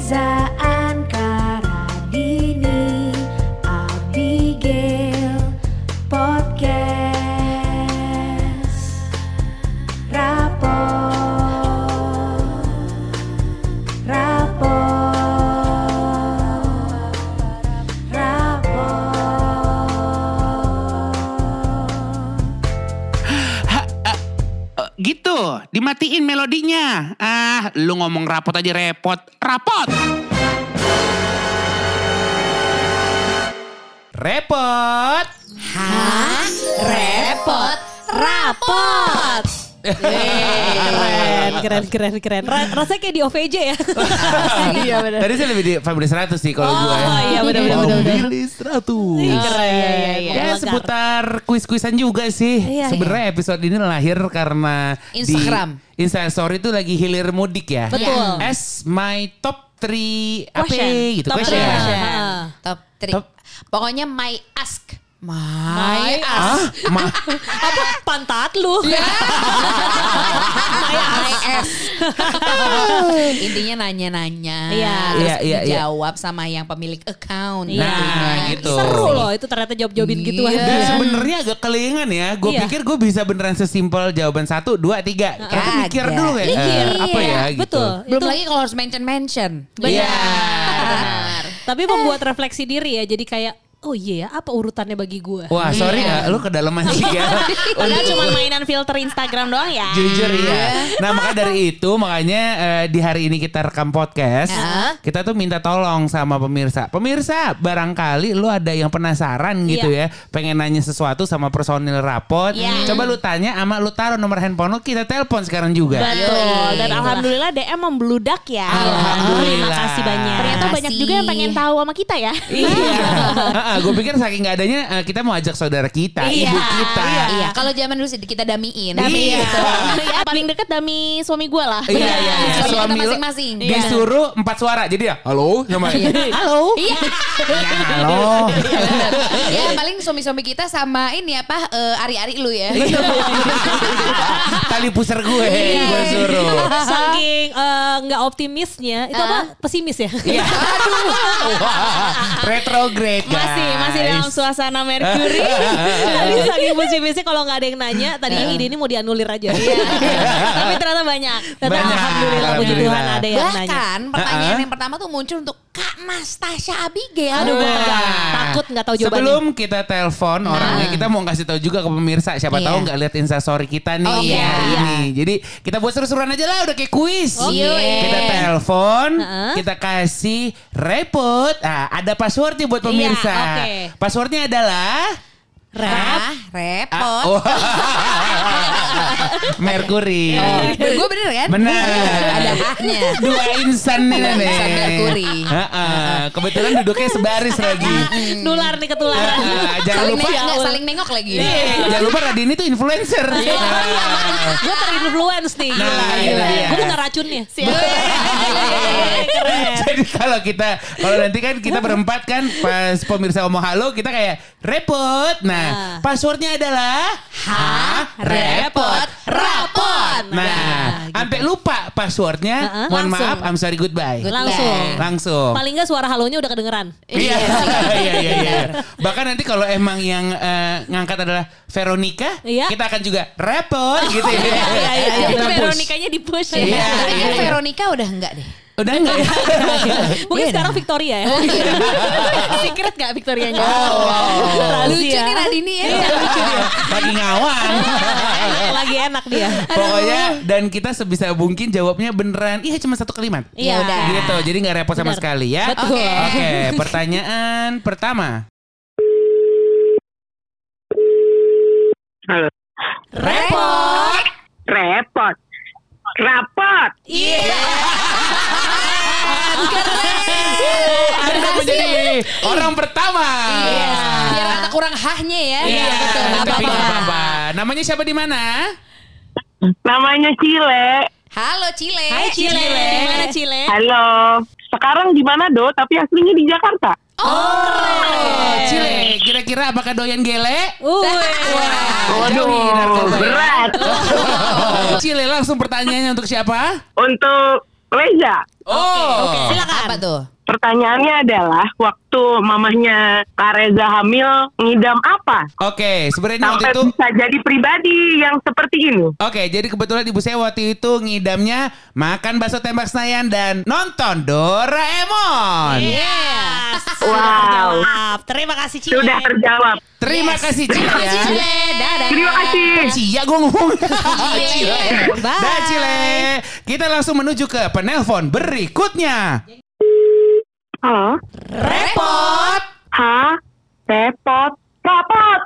Reza rapot aja repot. Rapot. Repot. Hah? Repot? Rapot. Keren, keren, keren, keren. Ra- rasanya kayak di OVJ ya. Iya benar. Tadi saya lebih di Family 100 sih kalau gue. Oh iya benar benar benar. Family 100. Keren. iya, Ya Elegan. seputar kuis-kuisan juga sih. Iya, Sebenarnya episode ini lahir karena Instagram. di Instastory itu lagi hilir mudik ya. Betul. As my top 3 apa gitu Top question. three. Question. Ah. Top 3. Top- Pokoknya my ask. My, My ask. Ah, ma Apa pantat lu? my ask. Intinya nanya-nanya. Iya. Terus Iya, iya, iya. dijawab sama yang pemilik account. Iya. Nah, gitu. Seru loh itu ternyata jawab-jawabin gitu. Iya. Dan sebenarnya agak kelingan ya. Gue Iya. pikir gue bisa beneran sesimpel jawaban satu, dua, tiga. Kita Kagak. mikir dulu kayak Mikir. eh, apa ya gitu. Betul. Belum Itu- lagi kalau harus mention-mention. Iya. Benar. Tapi membuat refleksi diri ya. Jadi kayak oh iya ya apa urutannya bagi gue. Wah sorry ya, lu kedalaman sih ya. Padahal cuma mainan filter Instagram doang ya. Jujur iya. Nah makanya dari itu makanya eh, di hari ini kita rekam podcast. Ya. Kita tuh minta tolong sama pemirsa. Pemirsa barangkali lu ada yang penasaran gitu ya. Pengen nanya sesuatu sama personil rapot. Iya. Coba lu tanya sama lu taruh nomor handphone lu kita telepon sekarang juga. Betul. Dan alhamdulillah DM membludak ya. Alhamdulillah. Terima kasih banyak. Ternyata banyak juga yang pengen tahu sama kita ya. Iya. gue pikir saking gak adanya eh, kita mau ajak saudara kita, Iya. ibu kita. Iya, kalau zaman dulu sih kita damiin. Dami, Iya. ya, paling deket dami suami gue lah. Iya, iya, iya. Suami kita Suami masing-masing. disuruh empat suara. Jadi ya, halo sama Halo. Iya. Ya, halo. ya paling suami-suami kita sama ini apa eh, ari-ari lu ya. Tali pusar gue, Iya. gue suruh. Saking eh, nggak optimisnya, itu apa? Pesimis ya? Iya. Wah, retrograde guys. Masih masih dalam suasana Mercury. Tadi saking pesimisnya kalau nggak ada yang nanya, tadinya ide ini mau dianulir aja. Tapi ternyata banyak. Ternyata Banyak. alhamdulillah puji Alhamdulillah. Tuhan ada yang nanya. Bahkan pertanyaan Uh-uh. yang pertama tuh muncul untuk Kak Nastasha Abigail. Aduh, gue. Takut nggak tahu jawabannya. Sebelum kita telepon orangnya, kita mau kasih tahu juga ke pemirsa. Siapa Iya. tahu nggak lihat instastory kita nih Oh, iya. hari ini. Jadi kita buat seru-seruan aja lah, udah kayak kuis. Oke. Kita telepon, kita kasih repot. Ah, ada passwordnya buat pemirsa. Iya, oke. Passwordnya adalah Rap. Repot. Ah, oh. Merkuri. Gue bener kan? Bener. Ada haknya. Dua insan nih nih. insan Merkuri. Heeh. Kebetulan duduknya sebaris lagi. Nular nih ketularan. Heeh, jangan Saling lupa. nengok, nggak, saling nengok lagi. Jangan lupa Radini tuh influencer. Nah. Gue terinfluence nih. Nah, Gila, gila. dia. Gue bukan racunnya. Jadi kalau kita kalau nanti kan kita berempat kan pas pemirsa ngomong halo kita kayak repot. Nah, passwordnya adalah ha repot rapot. Nah, sampai lupa passwordnya. Heeh. Mohon Langsung. maaf, I'm sorry goodbye. Langsung. Langsung. Paling nggak suara halonya udah kedengeran. Iya, iya, iya, iya. Bahkan nanti kalau emang yang eh, ngangkat adalah Veronica, Iya. kita akan juga repot gitu ya. Iya, iya, iya. Veronikanya di push. Iya, iya. Veronica udah enggak deh. Udah enggak ya? Mungkin Iya sekarang Victoria ya. Secret gak Victorianya? Oh. Lucu Rahasia. nih Radini ya. Lagi ngawang. Lagi enak dia. Pokoknya dan kita sebisa mungkin jawabnya beneran. Iya cuma satu kalimat. Iya. udah. Gitu, jadi nggak repot sama Benar. sekali ya. Oke. Oke, pertanyaan pertama. Halo. Repot. Repot. Rapot. Anda menjadi orang pertama. Iya. Biar kata kurang hahnya ya. Iya, betul. Tapi nggak apa-apa. Namanya siapa di mana? Namanya Cile. Halo Cile. Hai Cile. Di mana Cile? Halo. Sekarang di mana do? Tapi aslinya di Jakarta. Oh, Cile, kira-kira apakah doyan gele? Uh, Waduh, narkoba ya. berat. Cile langsung pertanyaannya untuk siapa? Untuk Reza. Oh. Silakan. Apa tuh? Pertanyaannya adalah waktu mamahnya Kak Reza hamil ngidam apa? Oke, sebenarnya waktu Sampai itu bisa jadi pribadi yang seperti ini. Oke, jadi kebetulan ibu saya waktu itu ngidamnya makan bakso tembak Senayan dan nonton Doraemon. Yes. Wow. Terjawab. Terima kasih Cie. Sudah terjawab. Terima kasih Cile ya. Cie. Dadah. Terima kasih. Cia gue ngomong. Cile. Bye. Dah Cile. Kita langsung menuju ke penelpon berikutnya. Halo. Repot. Hah? Repot. Rapot.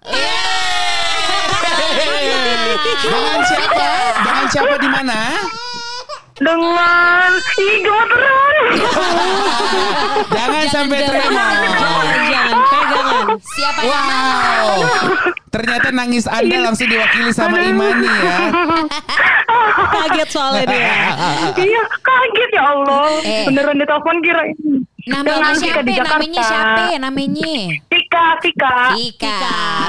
Dengan siapa? Dengan siapa di mana? Dengan ih gemeteran. Jangan sampai tremor. Jangan, jangan. Pegangan. Siapa yang Wow. Ternyata nangis Anda langsung diwakili sama Imani ya. Kaget soalnya dia. Iya, kaget ya Allah. Eh. Beneran ditelepon kira Namanya siapa? Namanya siapa? Namanya Vika, Vika. Vika.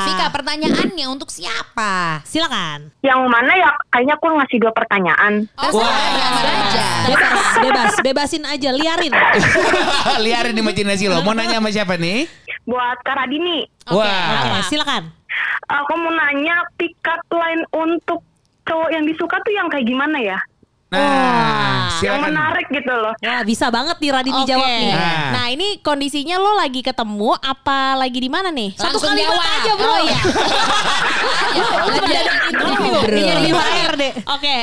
Vika, pertanyaannya untuk siapa? Silakan. Yang mana ya? Kayaknya aku ngasih dua pertanyaan. Yang mana aja. Bebas, bebas, bebasin aja, liarin. Liarin imajinasi lo. Mau nanya sama siapa nih? Buat Kak Radini. Oke, Wah. silakan. Aku mau nanya pick up line untuk cowok yang disuka tuh yang kayak gimana ya? Nah, Yang menarik gitu loh. Wah, bisa banget nih Radini Oke. jawab nih. Nah. Nah ini kondisinya lo lagi ketemu apa lagi di mana nih? Satu Langsung kalimat jawab. aja bro. Oh iya. Interview, jadi HR deh. Oke,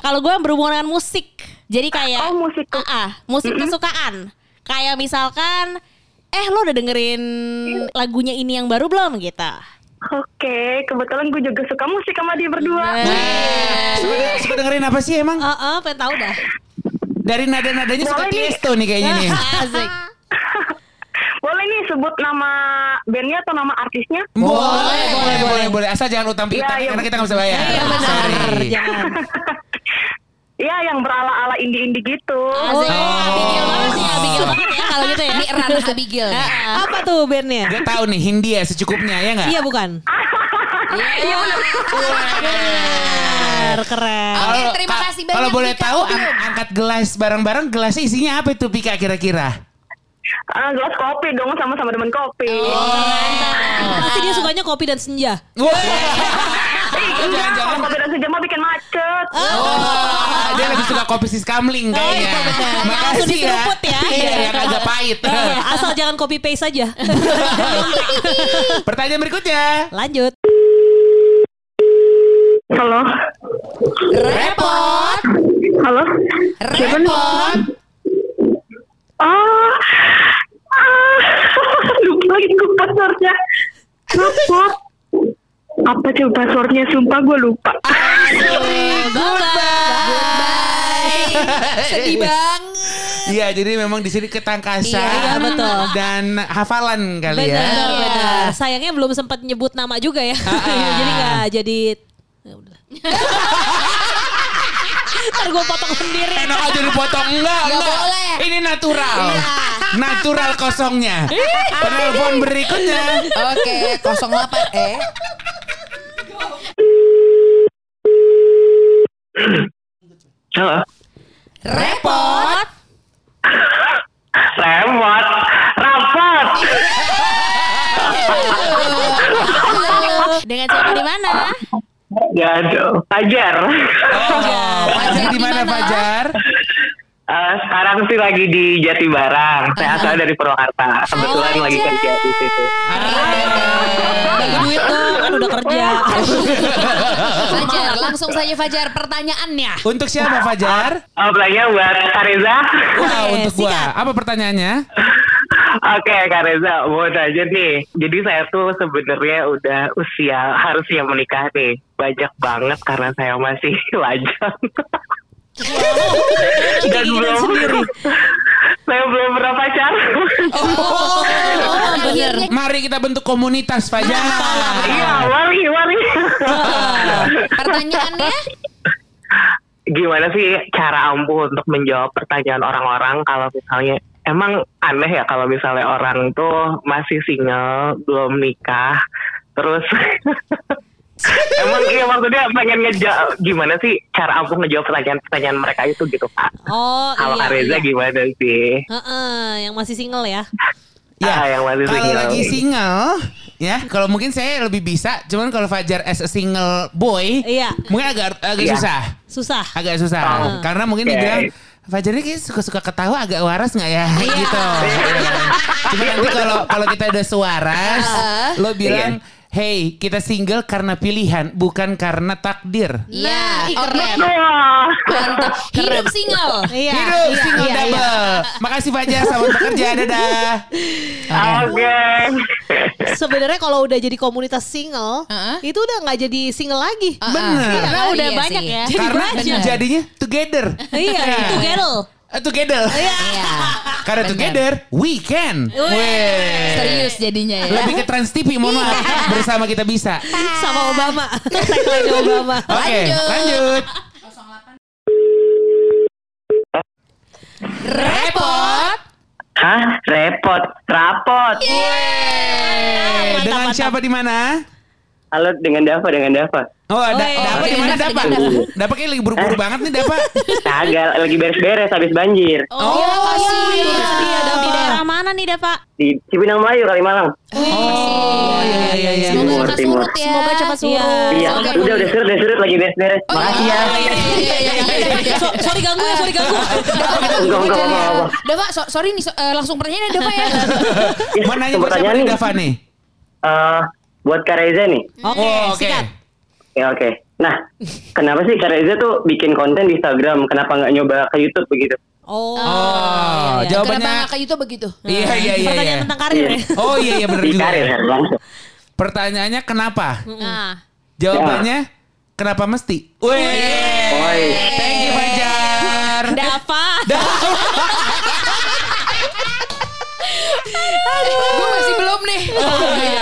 kalau gue berhubungan dengan musik, jadi kayak Oh, musik. Ah, ah, musik kesukaan. Kayak misalkan, eh lo udah dengerin lagunya ini yang baru belum gitu? Oke, kebetulan gue juga suka musik sama dia berdua. Suka, suka dengerin apa sih emang? Heeh, pengen tahu dah. Dari nada-nadanya suka Boleh nih. Tiesto nih kayaknya nih. Asik. Boleh nih sebut nama bandnya atau nama artisnya? Boleh, boleh, boleh, boleh. Asal jangan utang piutang Iya, iya. karena kita nggak bisa bayar. Iya benar. Sorry. Jangan. Iya, yang berala-ala indie-indie gitu. Asik. Abigail banget nih, Abigail banget ya kalau gitu ya. Ini ranah Abigail. nih. Apa tuh bandnya? Dia tahu nih Hindia secukupnya ya nggak? Iya bukan? Iya. Benar, keren. Oke, terima ka- kasih banyak, Kalau boleh tahu angkat gelas bareng-bareng gelasnya isinya apa itu Pika kira-kira? Ah, gelas kopi dong, sama-sama demen kopi. Pasti dia sukanya kopi dan senja. Wah. Oh, enggak, jangan-jangan. kopi dan sejam bikin macet. Oh, dia lebih suka kopi sis kamling kayaknya. iya. Makasih Langsung ya. diseruput ya. Iya, yang agak pahit. Eh, Asal jangan copy paste saja. Pertanyaan berikutnya. Lanjut. Halo. Repot. Halo. Repot. Ah. Ah. Lupa lagi gue passwordnya. Lupa. Apa coba passwordnya? Sumpah gue lupa. Bye. Sedih banget. Iya, jadi memang di sini ketangkasan Iya, betul. dan hafalan kali ya. Benar, benar. Sayangnya belum sempat nyebut nama juga ya. jadi nggak jadi. Ya udah. Ntar gue potong sendiri. Enak aja dipotong enggak, Nggak enggak. boleh. Ini natural. Natural kosongnya. Penelpon berikutnya. Oke, 08 eh. Halo. Repot. Remote. Rapat. Dengan siapa di mana? Ya, aduh. Fajar. Oh, Fajar di mana Fajar? Eh, sekarang sih lagi di Jati Barang. Saya asal dari Purwakarta. Kebetulan lagi kerja di situ. Bagi duit dong, kan udah kerja. Fajar, langsung saja Fajar pertanyaannya. Untuk siapa Fajar? Oh, pertanyaan buat Kak Reza. Wow, untuk gua. Apa pertanyaannya? Oke, Kak Reza, mau nanya nih. Jadi saya tuh sebenarnya udah usia harusnya menikah nih. Banyak banget karena saya masih lajang. Dan belum saya belum pernah pacaran. Oh, akhirnya Mari kita bentuk komunitas Fajar. Iya, mari, mari. pertanyaannya Gimana sih cara ampuh untuk menjawab pertanyaan orang-orang kalau misalnya emang aneh ya kalau misalnya orang tuh masih single, belum nikah, terus Emang iya maksudnya pengen ngejawab gimana sih cara aku ngejawab pertanyaan-pertanyaan mereka itu gitu Kak. Oh Kalau iya. Kak Reza iya. gimana sih? Heeh, yang masih single ya. Ah, yang masih kalau single. lagi single, ya kalau mungkin saya lebih bisa, cuman kalau Fajar as a single boy, Iya. mungkin agak agak Iya. susah, Susah. agak susah, Oh. karena mungkin Oke. dibilang Fajar ini suka-suka ketawa agak waras nggak ya, Iya. gitu. Cuma nanti kalau kalau kita udah sewaras, lo bilang, hey kita single karena pilihan, bukan karena takdir. Iya, Ih, oke. keren. Mantap. Hidup single. Iya. Hidup iya, single iya, double. iya. Makasih Fajar, selamat bekerja, dadah. Oke. Sebenarnya kalau udah jadi komunitas single, Heeh. itu udah nggak jadi single lagi. Bener. Iya, Karena udah Iya banyak sih. ya. Karena Bener. jadinya together. Iya, itu gelo. Eh, together. Iya. Karena Bener. together we can. Weh. Serius jadinya ya. Lebih ke Trans TV mohon maaf. Bersama kita bisa. Sama Obama. Tagline Obama. Oke, Lanjut. lanjut. Repot. Hah? Repot. Rapot. Eh, Dengan siapa di mana? Halo dengan Dava, dengan Dava. Oh, ada Oh, iya. Dapa di mana? Dapa. Dapa kayak lagi buru-buru banget nih Dapa. Kagak, lagi beres-beres habis banjir. Oh, iya. iya, Di Dapa. daerah mana nih, Dapa? Di Cipinang Melayu, Kalimalang. Oh, iya iya iya. Semoga Timur, cepat timur. surut ya. Semoga cepat surut. Iya, udah, udah surut, udah surut, lagi beres-beres. Oh, Makasih ya. iya, iya, iya, iya, iya, iya. So- sorry ganggu ya, sorry ganggu. Enggak, enggak, enggak. Dava, so- sorry nih, eh, langsung pertanyaan Dava ya. Ya, Mau nanya nih. Dava nih? Eh, buat Kak Reza nih. Oke, Oh, oke. sikat. Ya oke. Nah, kenapa sih Kak Reza tuh bikin konten di Instagram? Kenapa nggak nyoba ke YouTube begitu? Oh, Oh, iya, iya. jawabannya Kenapa ke YouTube begitu? Iya iya iya. Pertanyaan iya. tentang karir ya. Oh iya iya benar juga. karir ya, langsung. Pertanyaannya kenapa? Nah, Jawabannya kenapa mesti? Wih. Woi. Thank you Fajar. Dava. Gue masih belum nih.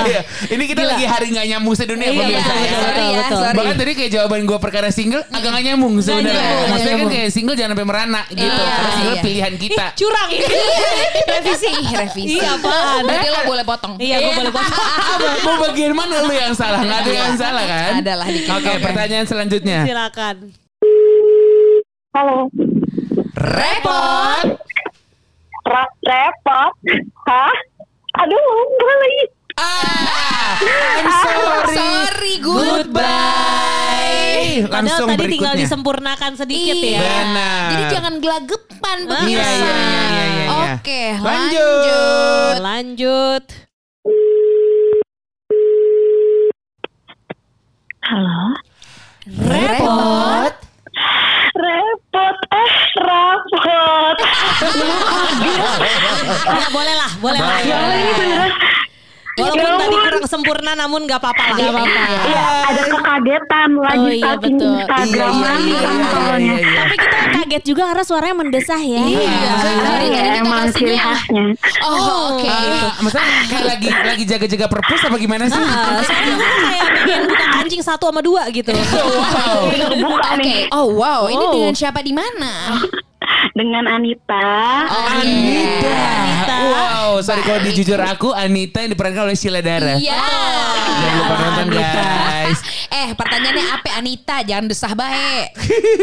Iya. Ini kita lagi hari nggak nyambung sedunia Iya, pemirsa betul, ya. Sorry ya, betul. sorry. Bahkan tadi kayak jawaban gue perkara single agak gak nyambung sebenarnya. nggak Maksudnya kan kayak single jangan sampai merana gitu. Iya, Karena single iya. pilihan kita. Curang. Revisi, revisi. Iya, apaan? Berarti lo boleh potong. Iya, gue boleh potong. Mau- bagian mana lu yang salah? Gak ada yang salah kan? Ada lah dikit. Oke, Oke. pertanyaan selanjutnya. Silakan. Halo. Repot. Repot. Hah? Aduh, gue lagi. Ah, I'm sorry. Sorry, Goodbye. Padahal Langsung tadi tinggal berikutnya. disempurnakan sedikit Iya. ya. Benar. Jadi jangan gelagapan Iya, pemirsa. iya, iya, iya, iya, iya. Oke, Lanjut. lanjut. Lanjut. Repot. Repot. Eh, rapot. Ya, boleh lah, boleh lah. Boleh. Ya, ini beneran. Walaupun Ya tadi kurang sempurna namun gak apa-apa lah. Gak apa-apa. Iya, ada kekagetan lagi Oh, iya, betul. Instagram Iya, iya, kan iya, kan iya, iya, iya. Tapi kita kaget juga karena suaranya mendesah ya. Iya. Iya, kita emang ciri khasnya. Oh, oke. Ah, maksudnya kayak lagi lagi jaga-jaga perpus apa gimana sih? Ah, soalnya gue kayak bikin bukan kancing satu sama dua gitu. wow. Buka Oke. Oh wow, ini Oh. dengan siapa di mana? Dengan Anita. Anita. Anita. Wow, sorry kalau dijujur aku Anita yang diperankan oleh Sheila Dara. Iya. Jangan lupa nonton guys. Eh, pertanyaannya apa Anita? Jangan desah baik.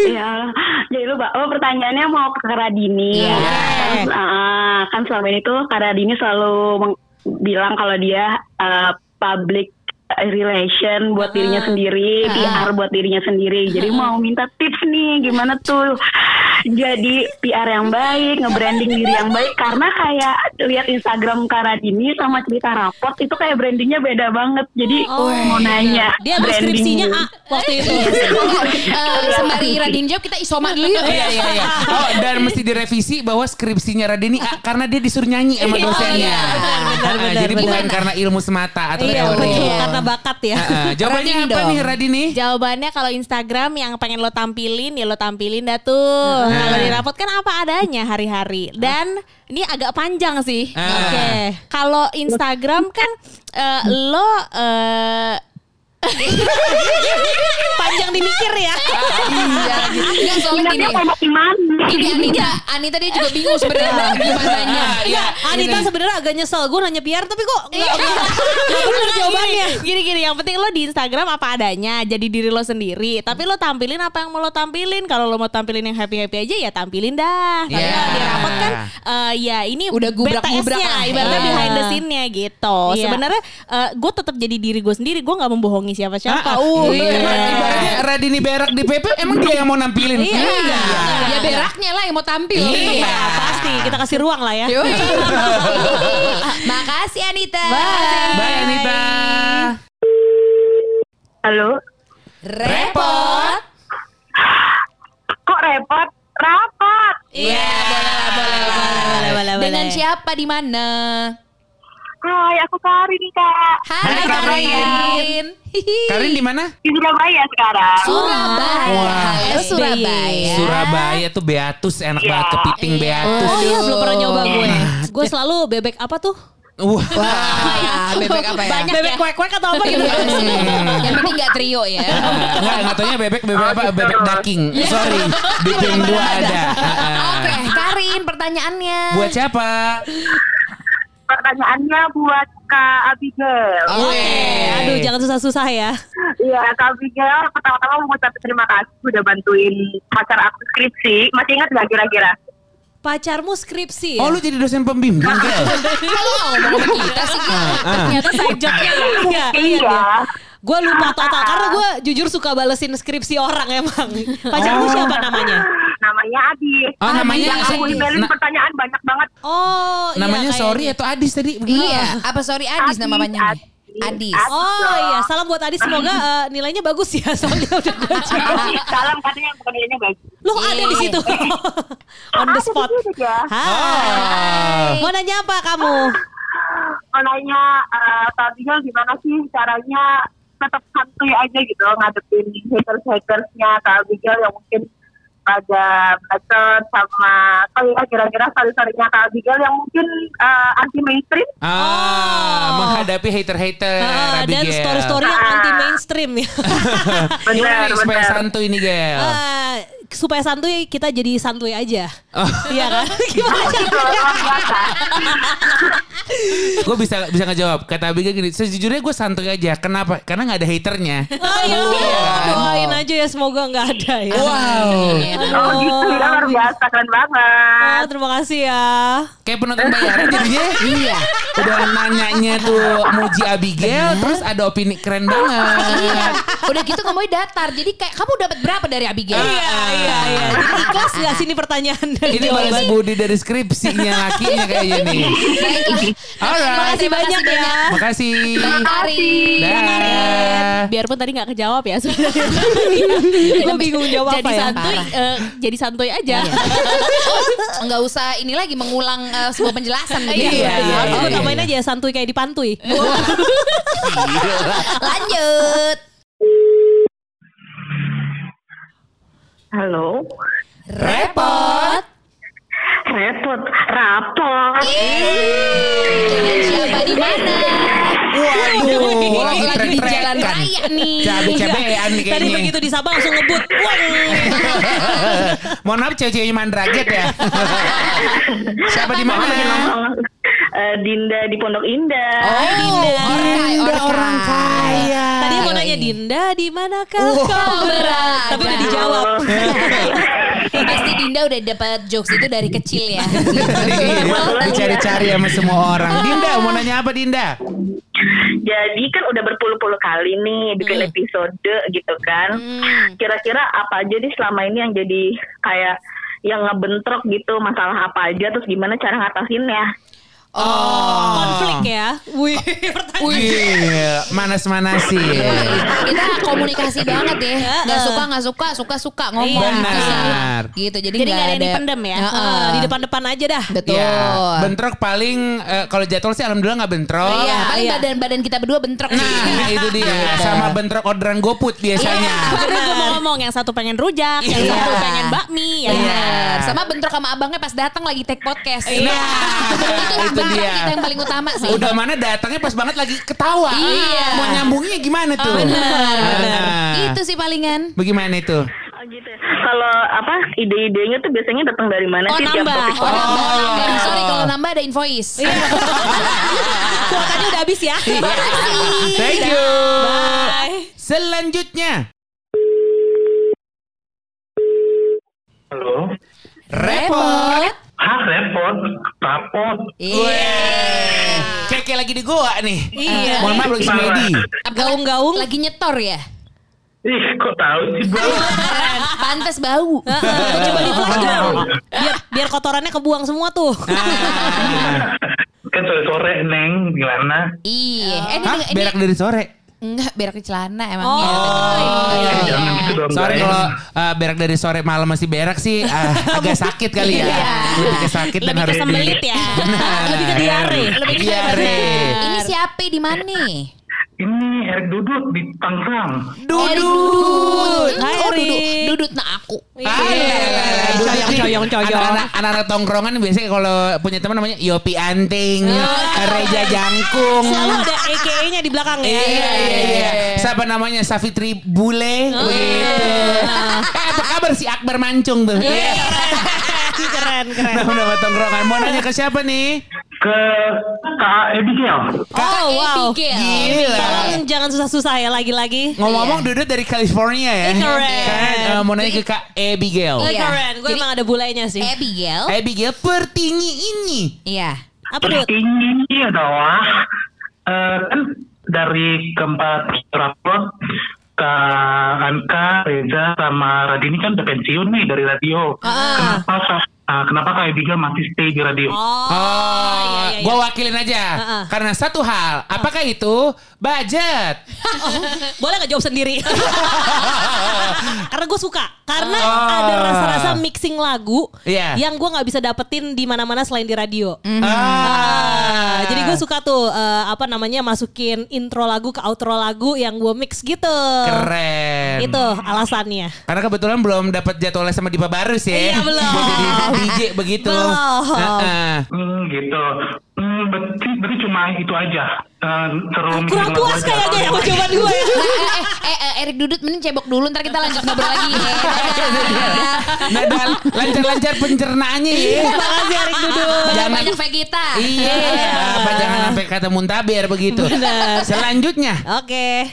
Ya, jadi lupa. Oh, pertanyaannya mau ke Radini. Iya. Kan, ah, kan selama ini tuh Kak Radini selalu bilang kalau dia uh, public relation buat dirinya sendiri, PR buat dirinya sendiri. Jadi mau minta tips nih gimana tuh jadi PR yang baik, nge-branding diri yang baik karena kayak lihat Instagram Kak Radini sama cerita raport itu kayak brandingnya beda banget. Jadi mau nanya Dia ambil branding skripsinya dulu. A waktu itu. Eh, sembari Radin jawab kita isoma dulu yuk. Iya iya iya. Oh dan mesti direvisi bahwa skripsinya Radini A karena dia disuruh nyanyi sama dosennya. iya, benar, benar, Ah, benar, Jadi bukan benar. karena ilmu semata atau Iya, teori. betul. Karena bakat ya. Ah, ah. Jawabannya Radini apa dong. nih Radini? Jawabannya kalau Instagram yang pengen lo tampilin ya lo tampilin dah tuh. Kalau di rapot kan apa adanya hari-hari. Dan ini agak panjang sih. Ah. Oke. Kalau Instagram kan eh, lo eh, Panjang dimikir ya. Iya, Enggak soalnya gini. Ini Anita, Anita dia juga bingung sebenarnya gimananya. Iya, Anita sebenarnya agak nyesel. Gue nanya Pierre tapi kok nggak bener jawabannya. Gini-gini, yang penting lo di Instagram apa adanya, jadi diri lo sendiri. Tapi lo tampilin apa yang mau lo tampilin. Kalau lo mau tampilin yang happy-happy aja ya tampilin dah. Tapi Yeah. kalau di rapot kan eh, ya ini Udah gubrak-gubrak BTS-nya, lah. ibaratnya Iya. behind the scene-nya gitu. Iya. Sebenarnya gue tetap jadi diri gue sendiri. Gue nggak membohongi siapa-siapa. Uh, iya. Ibaratnya Radini berak di PP emang dia yang mau nampilin. Iya. Iya. Ya beraknya lah yang mau tampil. Iya. pasti kita kasih ruang lah ya. Makasih Anita. Bye Anita. Halo, Repot. kok repot? Rapat. Iya, boleh lah, boleh lah. boleh, boleh, Dengan boleh. siapa di mana? Hai, aku Karin kak. Hai, Hai, Karin. Karin. Karin di mana? Di Surabaya sekarang. Surabaya. Wah. Halo Surabaya. Surabaya tuh Beatus enak banget kepiting Beatus. Oh iya belum pernah nyoba gue. Gue selalu bebek apa tuh? Wah. Wah, ya, bebek apa ya? Banyak bebek ya. kuek-kuek atau apa gitu? Yang penting gak trio ya. Enggak, enggak taunya bebek bebek apa? gitu. Bebek daging. Sorry. Di ping dua ada. Oke, Karin pertanyaannya. Buat siapa? Pertanyaannya buat Kak Abigail. Oke. Aduh jangan susah-susah ya. Iya, Kak Abigail pertama-tama mau ngucapin terima kasih udah bantuin pacar aku skripsi. Masih ingat gak kira-kira? Pacarmu skripsi ya? Oh lu jadi dosen pembimbing Gel? Kalau ngomong kita sih Gil. Ternyata side joke-nya Iya, iya, Iya. iya. Gue lupa total karena gue jujur suka balesin skripsi orang emang. Pacarmu siapa namanya? Namanya Adis. Oh, namanya Yang aku Adis. emailin Na- pertanyaan banyak banget. Oh, iya, Namanya kayaknya. sorry atau Adis tadi? Iya, apa sorry Adis nama panjangnya? Adis. Adis. Oh iya, salam buat Adis semoga eh, nilainya bagus ya soalnya udah gue cek. Salam katanya bukan dia bagus. Lo ada di situ. On the spot. Hai. Mau nanya apa kamu? Mau nanya eh, Kak Abigail gimana sih caranya tetap santuy aja gitu ngadepin haters-hatersnya Kak Abigail yang mungkin pada bacot sama oh ya kira-kira story-storynya Kak Abigail yang mungkin eh, anti mainstream Ah, menghadapi hater-hater Ah, dan story-story yang anti mainstream ya. Benar supaya benar santuy nih Gel? Eh, supaya santuy kita jadi santuy aja. Oh. Iya kan? Gimana gue bisa bisa ngejawab kata Abigail gini sejujurnya gue santuy aja kenapa karena nggak ada haternya Oh iya, doain aja ya semoga nggak ada ya. wow oh gitu ya luar biasa keren Ah, banget terima kasih ya. kayak penonton bayaran jadinya iya udah nanyanya tuh muji Abigail terus ada opini keren banget Iya. Udah gitu ngomongnya datar. Jadi kayak kamu dapat berapa dari Abigail? Iya, iya, iya. Jadi ikhlas nggak sini pertanyaan dan ini balas budi dari skripsinya lakinya kayaknya nih. Alright. Makasih banyak ya. makasih Karin. Dah. Biarpun tadi nggak kejawab ya sebenarnya. Gue bingung jawab jadi apa ya. santuy, eh, jadi santuy aja. Enggak usah ini lagi mengulang eh, sebuah penjelasan. Iya, iya. iya, Aku iya. tambahin aja santuy kayak di pantuy. Lanjut. Halo Repot. repot rapot siapa di mana? Waduh, lagi lagi di jalan raya nih. Cabe-cabean nih Tadi kayaknya. begitu disapa langsung ngebut. Mohon maaf cewek-ceweknya mandraget ya. Siapa di mana? Eh, Dinda di Pondok Indah Oh, Dinda. Dinda orang kaya. Tadi mau nanya Dinda di manakah Wow. kau berada? Tapi udah dijawab. Pasti Dinda udah dapat jokes itu dari kecil ya. Dicari-cari sama semua orang. Dinda mau nanya apa Dinda? Jadi kan udah berpuluh-puluh kali nih bikin episode gitu kan. Kira-kira apa aja nih selama ini yang jadi kayak yang ngebentrok gitu masalah apa aja terus gimana cara ngatasinnya? Konflik ya. Wih, pertanyaan. Wih, manas-manasin. Kita komunikasi banget ya. Gak suka gak suka, suka suka ngomong. Benar. Gitu. Jadi, Jadi nggak ada yang dipendem ya? Heeh. Eh, di depan-depan aja dah. Betul. Ya, bentrok paling eh, kalau jadwal sih alhamdulillah nggak bentrok. Iya, paling iya. badan-badan kita berdua bentrok. Nah, itu dia. Sama bentrok orderan GoFood biasanya. Baru gue mau ngomong yang satu pengen rujak, yang Iya. satu pengen bakmi, ya. Iya. Sama bentrok sama abangnya pas datang lagi take podcast. Nah, itu bentrok dia. kita yang paling utama sih. Udah mana datangnya pas banget lagi ketawa. Iya. Mau nyambungnya gimana tuh? Benar, Ah. benar. Itu sih palingan. Bagaimana itu? Oh gitu. kalau apa ide-idenya tuh biasanya datang dari mana Oh, sih tiap nambah. topik? Oh, nambah. Eh, sorry kalau nambah ada invoice. Kuotanya udah habis ya. Thank you. Bye. Selanjutnya. Halo. Repot. Hah repot, rapot. Kayak kayak lagi di goa nih. Iya. Mohon maaf lagi semedi. Gaung-gaung. Lagi nyetor ya? Ih, kok tahu sih? Pantes bau. Heeh, Coba di flash dong. Biar biar kotorannya kebuang semua tuh. Ah. kan sore-sore, Neng, gimana? Iya. Eh, Hah? ini, Berak dari sore. Enggak berak di celana emangnya. Oh, iya. Eh, jangan gitu dong, Sorry kalau uh, berak dari sore malam masih berak sih uh, agak sakit kali ya. Lebih ke sakit dan Lebih harus ke sembelit di- ya. Benar. Lebih ke diare. Lebih ke Diare. Ini siapa di mana nih? Ini Erik Dudut di Tangsang. Dudut. Hai, Oh, dudut, dudut nah aku. Iya. Coyong, coyong, coyong. Anak-anak anak-anak tongkrongan biasanya kalau punya teman namanya Yopi Anting, Reja Jangkung. Selalu ada AKA-nya di belakang ya. Iya, iya, iya. Siapa namanya? Safitri Bule. Gitu. Eh, apa kabar si Akbar Mancung tuh? Iya. keren, keren. Nama-nama tongkrongan. Mau nanya ke siapa nih? Ke Kak Abigail. Oh, wow. Abigail. Gila. Tolong jangan susah-susah ya lagi-lagi. Ngomong-ngomong Dudut dari California ya. Keren. Kan eh, mau nanya ke Kak Abigail. Eh, Iya. Keren, gue emang ada bulainya sih. Abigail. Abigail pertinggi ini. Iya. Apa Dut? Ini adalah eh, kan dari keempat rapor Kak Anka, Reza, sama Radini kan udah pensiun nih dari radio. Kenapa Ah, kenapa Kak Abigail masih stay di radio? Oh, Oh, iya, iya, gue iya. wakilin aja. Heeh. Karena satu hal, apakah itu budget? Boleh gak jawab sendiri? Karena gue suka. Karena Oh. ada rasa-rasa mixing lagu Iya. yang gue nggak bisa dapetin di mana-mana selain di radio. Ah. Ah, jadi gue suka tuh eh, apa namanya masukin intro lagu ke outro lagu yang gue mix gitu. Keren. Itu alasannya. Karena kebetulan belum dapat jadwalnya sama Dipa Barus ya. Iya, belum. Jadi DJ begitu. Belum. Heeh. Hmm, gitu. Hmm, berarti, berarti cuma itu aja. Eh, seru Kurang puas aja. kayaknya ya jawaban gue ya. eh, eh, eh, Erik Dudut mending cebok dulu ntar kita lanjut ngobrol lagi ya. Nah, dan lancar-lancar pencernaannya ya. Makasih Arik Dudut. Jangan banyak Vegeta. Iya, apa jangan sampai kata muntaber begitu. Benar. Selanjutnya, Oke.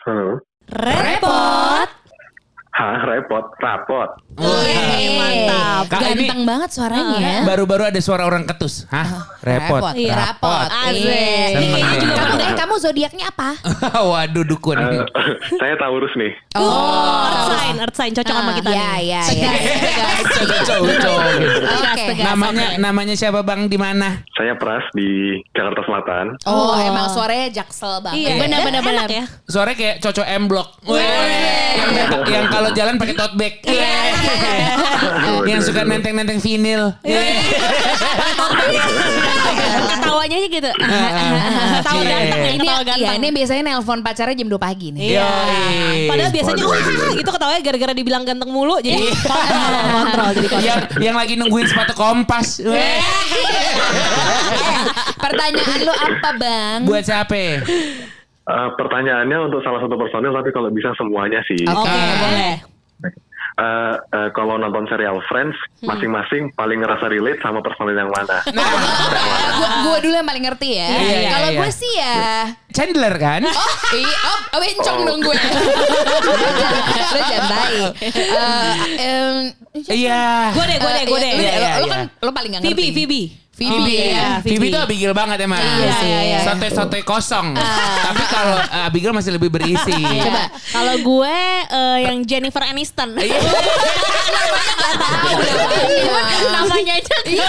Halo. Repot. Hah, repot, rapot. Wih, mantap. Kak, ini- Ganteng banget suaranya ya. baru-baru ada suara orang ketus. Hah? Repot. Iya, rapot. Seneng Asik. nih. Kamu eh, kamu zodiaknya apa? Waduh dukun. Eh, saya Taurus nih. Oh, earth sign, earth sign cocok sama kita Iya, nih. iya, iya. Cocok-cocok. Oke. Namanya namanya siapa Bang di mana? Saya Pras di Jakarta Selatan. Oh, emang suaranya jaksel banget. Iya, Benar, benar, benar. ya. Suara kayak Coco M Block. Yang, yang kalau jalan pakai tote bag. yang suka nenteng-nenteng vinil. Ketawanya aja gitu. Ketawa Iya. ganteng ya, Ini, ketawa iya, ganteng. ini biasanya nelpon pacarnya jam 2 pagi nih. Iya. Padahal biasanya wah itu ketawanya gara-gara dibilang ganteng mulu jadi Iya. kontrol, jadi kontrol. yang yang lagi nungguin sepatu kompas. Weh. Pertanyaan lu apa, Bang? Buat siapa? Eh, pertanyaannya untuk salah satu personil, tapi kalau bisa semuanya sih. Oke, Ah. boleh. Eh, eh, kalau nonton serial Friends, masing-masing paling ngerasa relate sama personil yang mana? gua, gua dulu yang paling ngerti ya. Iya, iya, Kalau iya. gue sih ya Chandler kan? Oh, iya, oh, bencong dong gue. Baik. Eh, em, Iya. Gue deh, gue deh, gue deh. Iya, iya, iya. kan lu paling gak Phoebe, ngerti. Phoebe. Phoebe. Iya, Phoebe tuh Abigail banget emang. Iya sih. Iya, iya. Sote-sote kosong. Tapi kalau uh, Abigail masih lebih berisi. Coba. Kalau gue eh, yang Jennifer Aniston. Iya. Namanya aja. Iya,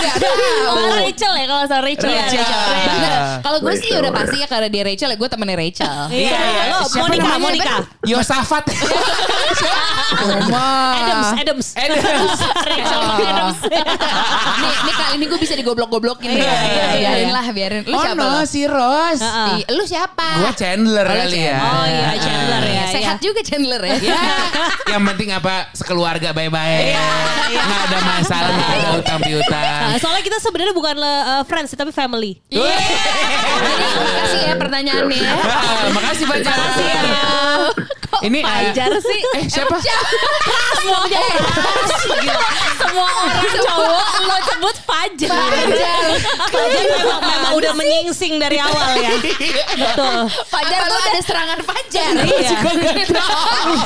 Rachel ya kalau salah Rachel. ya. Rachel. Nah, kalau gue sih Rachel. udah pasti ya karena dia Rachel ya gue temennya Rachel. Iya, iya. Lo, Monica? Monica. Yosafat. Adams, Adams. Adams. Rachel Adams. nih, kali ini gue bisa digoblok-goblokin. nih. Iya, iya, iya, biarin iya. lah, biarin. Lu Oh siapa no, lu? si Rose. Heeh. Ih, Lu siapa? Gue Chandler Oh, kali ya. Oh iya, Chandler ya. Sehat iya. juga Chandler ya. Ya, yang penting apa sekeluarga baik-baik. Nggak ada masalah, nggak ada utang piutang. Nah, soalnya kita sebenarnya bukan uh, friends tapi family. Iya. Jadi makasih ya pertanyaannya. Makasih banyak. Makasih ya. Ini Fajar sih. Eh siapa? Semua. Semua orang cowok lo sebut Fajar. Fajar. Fajar memang, memang udah menyingsing dari awal ya. Betul. Fajar tuh ada serangan Fajar. Iya.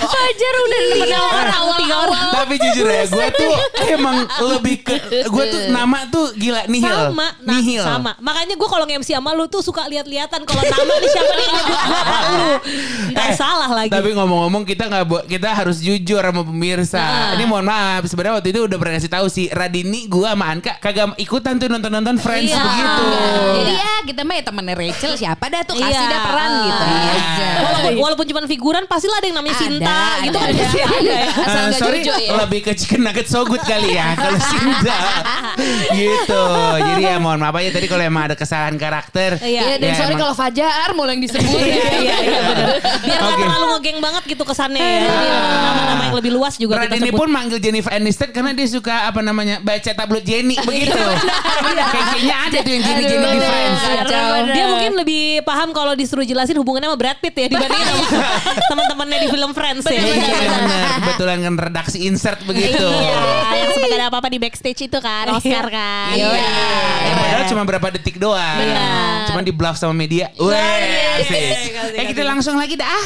Fajar udah dari awal tiga orang. Tapi jujur ya, gue tuh emang lebih ke gue tuh nama tuh gila nihil. Sama, nah, nihil. sama. Makanya gue kalau nge-MC sama lu tuh suka lihat-lihatan kalau nama nih siapa nih. Ntar Eh, salah lagi. Tapi ngomong-ngomong kita nggak kita harus jujur sama pemirsa. Nah. Ini mohon maaf sebenarnya waktu itu udah pernah kasih tahu sih Radini gua sama Anka kagak ikutan tuh nonton-nonton Friends Iya. begitu. Jadi ya kita mah ya temennya Rachel siapa dah tuh kasih Iya. dah peran gitu Iya. aja. walaupun, walaupun cuma figuran pasti lah ada yang namanya Ada, Sinta gitu ada, kan ada. pasti ada ya. Asal Eh, nggak sorry jojo ya. lebih ke chicken nugget so good kali ya kalau Sinta gitu jadi ya mohon maaf aja tadi kalau emang ada kesalahan karakter Iya. Iya dan Ya, sorry kalau Fajar mulai yang disebut ya. Iya iya benar. Biar nggak Oke. terlalu ngegeng banget gitu kesannya ya. Jadi nama-nama yang lebih luas juga kita Radini sebut. pun manggil Jennifer Aniston karena dia suka apa namanya baca tabloid Jenny begitu. Kayak- Kayaknya ada tuh yang Jenny Jenny di Aduh, Friends. kacau. Dia mungkin lebih paham kalau disuruh jelasin hubungannya sama Brad Pitt ya dibandingin sama teman-temannya di film Friends ya. Iya benar. Kebetulan kan redaksi insert begitu. Iya, yang sempat ada apa-apa di backstage itu kan, Oscar kan. Iya. Padahal cuma berapa detik doang. Benar. Cuma di bluff sama media. Asik. Eh kita langsung lagi dah.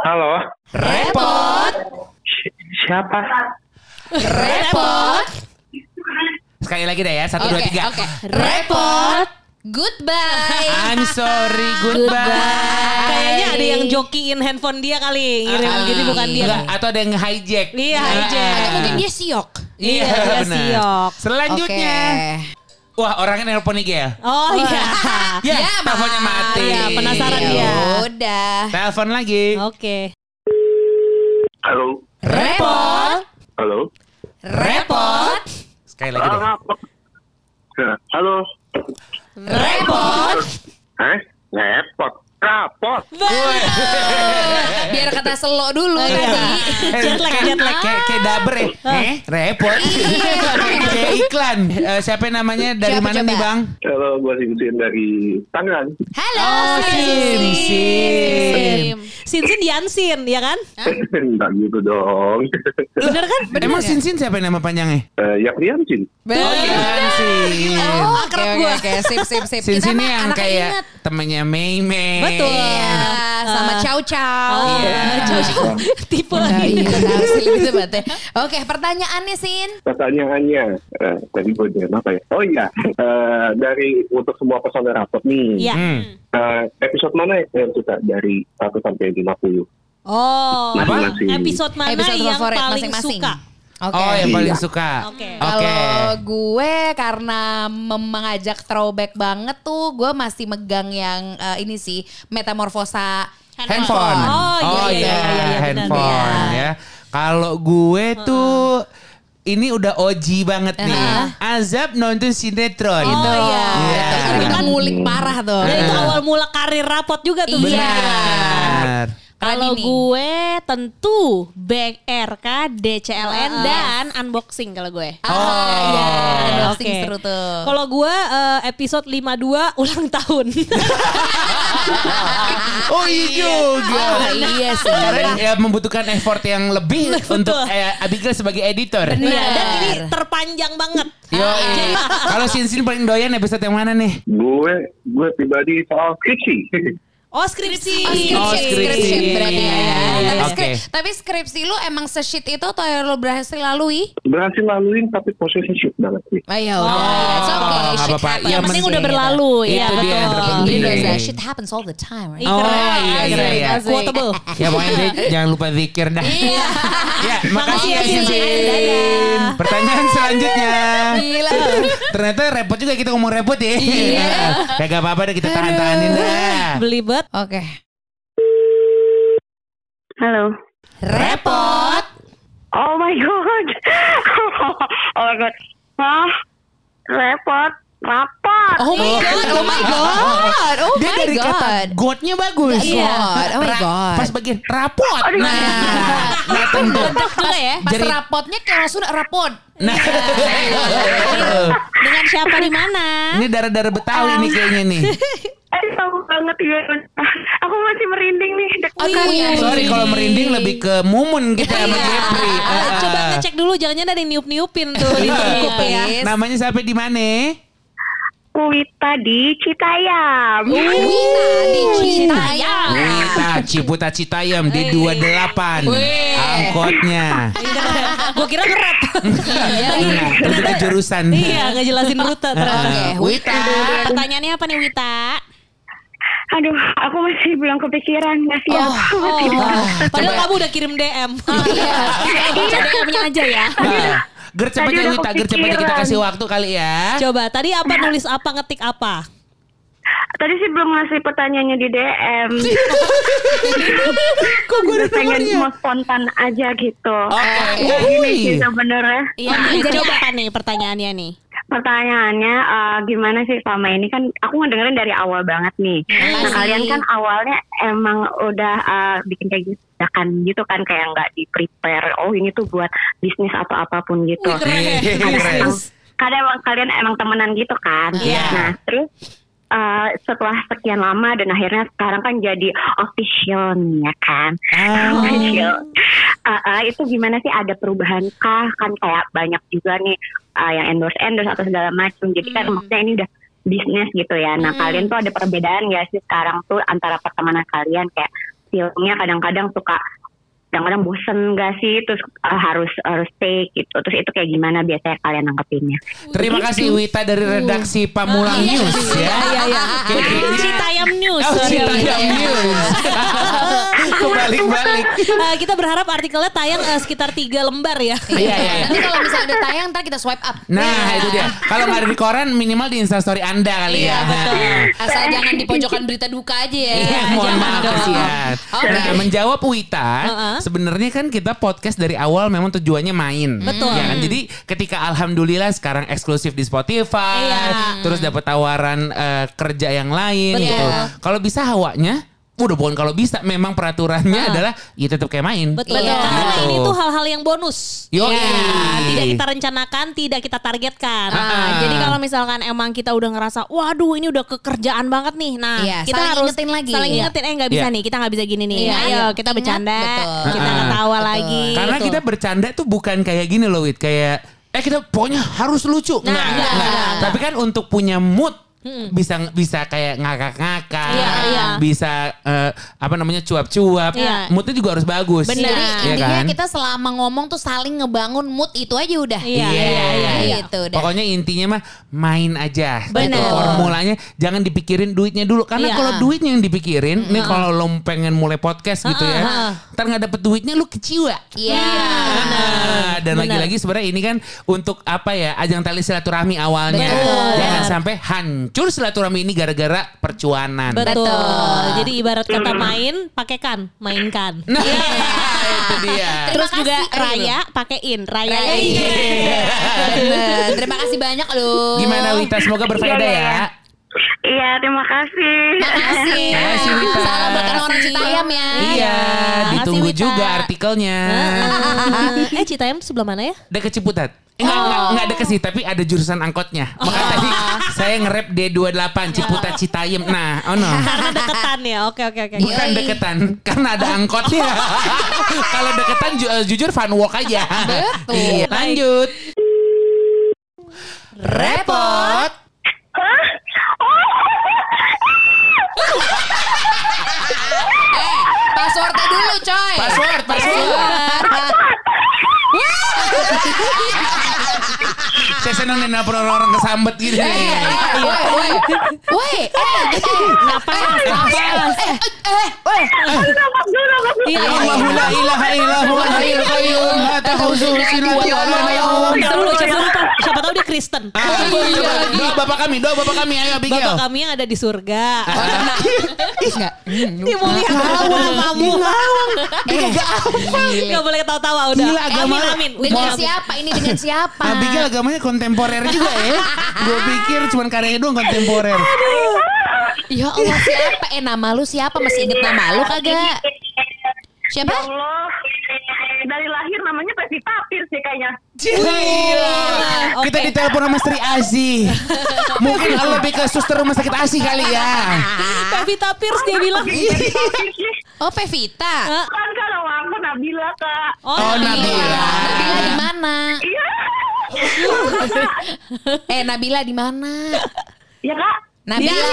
Halo, Repot. si- siapa? Repot. Sekali lagi dah ya. Satu, dua, Oke, tiga. oke. Repot. Goodbye. I'm sorry, goodbye. Kayaknya ada yang jokiin handphone dia kali, ngirim Ah, jadi bukan dia. Enggak, atau ada yang hijack. Iya, hijack. Atau mungkin dia siok. Iya, dia benar. siok. Selanjutnya. Wah, orangnya nelpon nih, Gel. Oh iya. Ya, Ya, teleponnya mati. Iya, penasaran dia. Ya Udah. Telepon lagi. Oke. Halo, Repot. halo. Repot. Sekali lagi deh. Halo. Repot. Eh, ngepot. Rapot. Biar kata selo dulu Iya. tadi. Jet lag, jet lag. Kayak kayak daber ya. Eh, repot. kayak iklan. Eh, siapa namanya? Dari Siapa mana coba? nih, Bang? Halo, gue Sinsin dari Tangerang. Halo. Oh, Sim. Sinsin Yansin, ya kan? Enggak gitu dong. Bener kan? Emang Sinsin siapa nama panjangnya? Eh, Yakrian Sin. Oh, iya. Oh, Akrab gua. oke sip sip sip. Sinsin Kita ini mah yang anak kayak ingat. temennya Mei Mei. Betul. Iya, sama Ah. Chow Chow. Oh, Iya. Chow Chow. Tipe Nah, lagi. iya, tahu sih gitu. Oke, pertanyaannya Sin. Pertanyaannya, eh, tadi gue jawab apa ya? Oh iya, eh, dari untuk semua personel rapot nih, Iya. Hmm. eh, episode mana yang suka dari 1 sampai 50? Oh, Masing-masing. episode mana Episode yang paling masing-masing. suka? Oke. Oh, yang paling Iya. suka. Oke. Oke. Kalau gue karena mengajak throwback banget tuh, gue masih megang yang eh, ini sih metamorfosa handphone. Oh, iya, iya, iya, iya, benar. handphone ya. Kalau gue tuh ini udah OG banget nih. Azab nonton sinetron. Oh, iya. Iya. Itu kan kita ngulik parah tuh. Dan itu awal mula karir rapot juga tuh. Iya. Benar. Kalau gue tentu Back RK, DCLN Ah. dan unboxing kalau gue. Ah, Oh, iya. Unboxing oke. seru tuh. Kalau gue eh, episode 52 ulang tahun. Oh iya juga. Oh, iya sih. Karena ya membutuhkan effort yang lebih untuk eh, Abigail sebagai editor. Iya, dan ini terpanjang banget. Yo, kalau Sinsin paling doyan episode yang mana nih? Gue, gue pribadi soal skripsi. Oh skripsi. Oh, skripsi. berarti ya. Tapi, Oke. skrip- tapi skripsi lu emang se-shit itu atau yang lu berhasil lalui? Berhasil laluin tapi prosesnya shoot banget sih. Oh ya udah. It's okay. nggak Shit apa-apa. happens. Yang penting udah berlalu, Itu ya, dia yang betul. terpenting. Because uh, shit happens all the time. Right? Oh, keren, iya, iya, iya. Quotable. Ya pokoknya dia jangan lupa zikir dah. Iya. Ya, makasih ya Sinsin. Dadah. Pertanyaan selanjutnya. Gila. Ternyata repot juga kita ngomong repot ya. Iya. Kagak apa-apa deh kita tahan-tahanin dah. Belibet. Oke. Halo. Repot. Oh my god. oh my god. Hah? Repot. Rapat. Oh my god. Oh my god. Oh Dia my dari kata god. godnya bagus. Iya. God. Oh my god. Pas bagian rapot. Nah, kelihatan tuh. juga ya. Pas Jadi- rapotnya kayak langsung rapot. Nah, Dengan siapa di mana? ini darah-darah Betawi nih kayaknya nih. Aduh, tahu banget ya. Aku masih merinding nih. Oh, iya. Sorry kalau merinding lebih ke mumun kita sama Iya. Jeffrey. Ah, Coba ngecek dulu jangan-jangan ada yang niup-niupin tuh di tengkup ya. Yes. Namanya siapa di mana? Wita di Citayam. Wita di Citayam. Wita Ciputa Citayam di 28 angkotnya. Gue kira ngerap. Nah, ternyata jurusan. Iya, nggak jelasin rute ternyata. Ah, Wita. Pertanyaannya apa nih Wita? Aduh, aku masih belum kepikiran. Nggak siap. Aku masih Oh, padahal kamu udah kirim DM. Iya. Baca DM-nya aja ya. Ger cepat ya udah Wita, Ger cepat ya, kita kasih waktu kali ya. Coba tadi apa nulis apa ngetik apa? Tadi sih belum ngasih pertanyaannya di DM. Kok gue ada Pengen nomornya? mau spontan aja gitu. Oke. Gini sih Wih. sebenarnya. Iya, jadi apa nih pertanyaannya nih? Pertanyaannya eh, gimana sih selama ini kan aku ngedengerin dari awal banget nih. Nah, Makasih. kalian kan awalnya emang udah eh, bikin kayak gitu kan gitu kan kayak nggak di prepare. Oh ini tuh buat bisnis atau apa pun gitu. Keren. Kadang, kadang emang kalian emang temenan gitu kan. Iya. Nah terus eh, setelah sekian lama dan akhirnya sekarang kan jadi official nih ya kan. Ah. Official. Eh, eh, itu gimana sih ada perubahan kah? Kan kayak banyak juga nih eh, yang endorse endorse atau segala macam. Jadi kan maksudnya ini udah bisnis gitu ya. Nah kalian tuh ada perbedaan gak sih sekarang tuh antara pertemanan kalian kayak filmnya kadang-kadang suka kadang-kadang bosen gak sih terus eh, harus harus take gitu terus itu kayak gimana biasanya kalian nanggepinnya Terima kasih Wita dari redaksi Pamulang News ya. Iya, iya. Kayaknya- Citayam News. Oh. Citayam News. Kebalik-balik. Eh, kita berharap artikelnya tayang eh, sekitar tiga lembar ya. Iya, iya, iya. Nanti kalau misalnya ada tayang ntar kita swipe up. Nah itu dia. Kalau nggak ada di koran minimal di instastory anda kali Iya ya. betul. Asal jangan di pojokan berita duka aja ya. Iya, mohon maaf kasihan. Oke. Nah, menjawab Wita. Sebenarnya kan kita podcast dari awal memang tujuannya main. Betul. Ya kan? Jadi ketika alhamdulillah sekarang eksklusif di Spotify, Iya. terus dapat tawaran eh, kerja yang lain Betul. gitu. Kalau bisa hawanya Udah bukan kalau bisa, memang peraturannya Heeh. adalah ya tetap kayak main. Betul. Iya. Karena Gitu. ini tuh hal-hal yang bonus. Yoi. Ya, tidak kita rencanakan, tidak kita targetkan. Nah, Ah. jadi kalau misalkan emang kita udah ngerasa, waduh ini udah kekerjaan banget nih. Nah, Iya, kita saling harus ingetin lagi. Saling Iya. ingetin, eh nggak bisa Iya. nih, kita nggak bisa gini nih. Iya, Ayo ayo, kita bercanda, betul. kita Ah. ketawa Betul. lagi. Karena Betul. kita bercanda tuh bukan kayak gini loh Wit, kayak eh kita pokoknya harus lucu. Nah, Nggak, enggak, nggak. enggak. Tapi kan untuk punya mood bisa bisa kayak ngakak-ngakak, Iya, iya. bisa eh, apa namanya cuap-cuap. Iya. Moodnya juga harus bagus. Bener. Jadi Iya intinya kan? kita selama ngomong tuh saling ngebangun mood itu aja udah. Iya, iya, iya, iya. Gitu udah. Pokoknya intinya mah main aja. Bener. Gitu. Formulanya jangan dipikirin duitnya dulu karena Iya. kalau duitnya yang dipikirin, nih kalau lo pengen mulai podcast gitu ya, ntar nggak dapet duitnya lu kecewa. Iya. Ah, dan Benar. lagi-lagi sebenarnya ini kan untuk apa ya ajang tali silaturahmi awalnya Betul. jangan sampai hancur silaturahmi ini gara-gara percuanan Betul. Betul. Jadi ibarat kata main, pakaikan, mainkan. nah itu dia Terus juga kasih. raya pakein, raya. Iya. Bener. Terima kasih banyak loh. gimana Wita semoga berfaedah ya iya terima kasih Makasih. Makasih, Wita. Salam buat orang Citayam ya. iya ditunggu Wita. juga artikelnya eh Citayam sebelah mana ya? Deket Ciputat Enggak, enggak, enggak deket sih, tapi ada jurusan angkotnya. Makanya tadi saya nge-rap D28 Ciputat Citayam. Nah, oh no. Karena deketan ya. Oke oke oke. Bukan Yoi. deketan, karena ada angkotnya. Kalau deketan ju- eh, jujur fun walk aja. Betul. Iya, lanjut. Repot. Eh, passwordnya dulu coy. Password, password. Saya seneng nih orang-orang kesambet gitu. Woi, woi. Woi, eh, eh, Napas, napas. Iya, Allahu la ilaha illa huwa hayyul qayyum la ta'khudhuhu sinatun wa la nawm. Siapa tahu dia Kristen. Coba, Doa Bapak kami, doa Bapak kami, ayo Abigail. Bapak kami yang ada di surga. Ih, enggak. Dimuliakan namamu. Gak boleh ketawa-tawa udah. Gila, agama amin. Dengan siapa? Ini dengan siapa? Abigail agamanya kontemporer juga ya. Gue pikir cuma karyanya doang kontemporer. Ya Allah siapa? Eh nama lu siapa? Masih inget nama lu kagak? Siapa? Allah dari lahir namanya Pevita Pierce sih kayaknya. Gila. Kita ditelepon sama Sri Asi. Mungkin lebih ke suster rumah sakit Asi kali ya. Pevita Pierce dia bilang. Oh Pevita. Kan kalau aku Nabila kak. Oh, Nabila. Nabila di mana? Iya. Eh Nabila di mana? Ya kak. Nabila,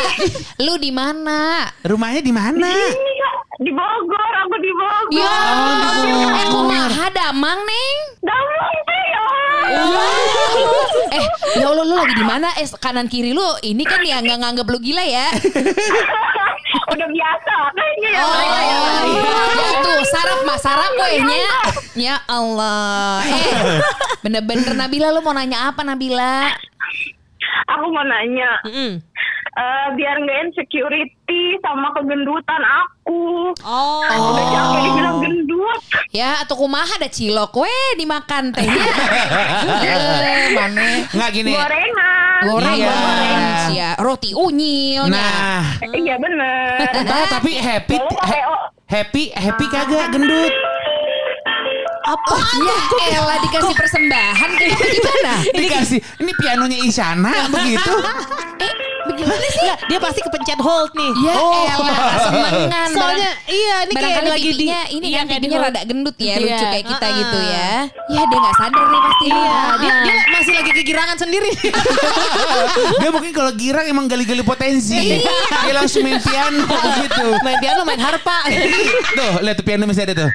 lu di mana? Rumahnya di mana? Ini kak di Bogor. Aku di Bogor. Ya, Oh, eh kumaha damang neng? Damang teh ya. Eh, ya Allah lu lagi di mana? Eh kanan kiri lu ini kan ya nggak nganggap lu gila ya? Udah biasa kayaknya ya. Oh, ya tuh sarap mas sarap kuenya. Ya Allah. Eh, bener-bener Nabila lu mau nanya apa Nabila? Aku mau nanya. Mm-mm. Eh, biar nggak insecurity sama kegendutan aku. Oh. Udah capek dibilang gendut. Ya atau kumaha ada cilok we dimakan tehnya. Eh, mana? Nggak gini. Gorengan. Goreng, Iya. goreng, ya. roti unyil. Nah, Iya bener. nah tapi happy happy happy kagak gendut. apa? Ya elah dikasih persembahan kayak gimana? Dikasih ini pianonya Isyana begitu. Eh, bagaimana sih? Nggak, dia pasti kepencet hold nih. Ya elah kesenengan. Soalnya iya ini kayak lagi di ini Iya, kan kayak pipinya di- rada gendut ya, lucu Iya, kayak kita gitu ya. Ya dia nggak sadar nih pasti. Iya, dia, dia masih lagi kegirangan sendiri. Dia mungkin kalau girang emang gali-gali potensi. Dia langsung main piano begitu. main piano, main harpa. Tuh, lihat tuh piano masih ada tuh.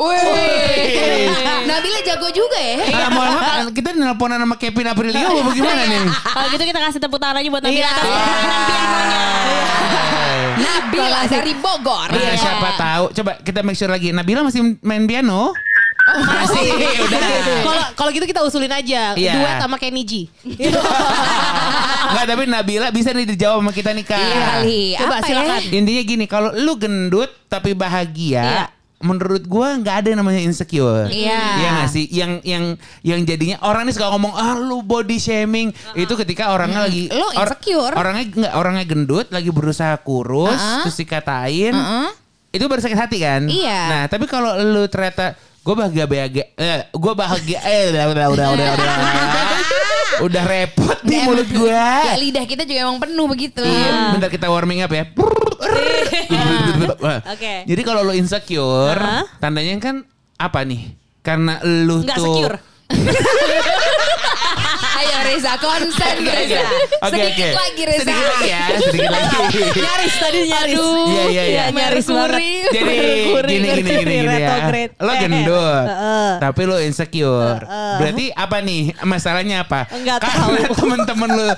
Wih. Nabila jago juga ya. Ah, mohon maaf, kita nelponan sama Kevin Aprilio apa bagaimana nih? Kalau gitu kita kasih tepuk tangan aja buat Nabila Iya. atas permainan pianonya. Nabila dari Bogor. Nah, Iya. siapa tahu. Coba kita make sure lagi. Nabila masih main piano? masih. Udah. Kalau kalau gitu kita usulin aja Iya. duet sama Kenny G. Enggak, tapi Nabila bisa nih dijawab sama kita nih, Kak. Iya kali. Coba Apa silakan. ya? Intinya gini, kalau lu gendut tapi bahagia, Iya. Menurut gua nggak ada yang namanya insecure. Iya. Iya nggak sih? Yang yang yang jadinya orang ini suka ngomong ah lu body shaming. Itu ketika orangnya lagi Lu insecure. orangnya nggak orangnya gendut lagi berusaha kurus Uh-uh. terus dikatain. Heeh. Itu baru sakit hati kan? Iya. Nah, tapi kalau lu ternyata gue bahagia bahagia eh, gue bahagia eh udah udah udah udah udah udah repot nih mulut gue Ya lidah kita juga emang penuh begitu. Iya, bentar kita warming up ya. Oke. Jadi kalau lo insecure, Hah? tandanya kan apa nih? Karena lu Nggak tuh secure. Ayo Reza konsen Reza. Oke Sedikit oke. lagi Reza. Sedikit lagi ya, sedikit lagi. Nyaris tadi nyaris. Iya iya iya. nyaris banget. Jadi gini gini gini gini ya. Lo gendut, tapi lo insecure. Berarti apa nih masalahnya apa? Enggak Karena tahu. temen-temen lo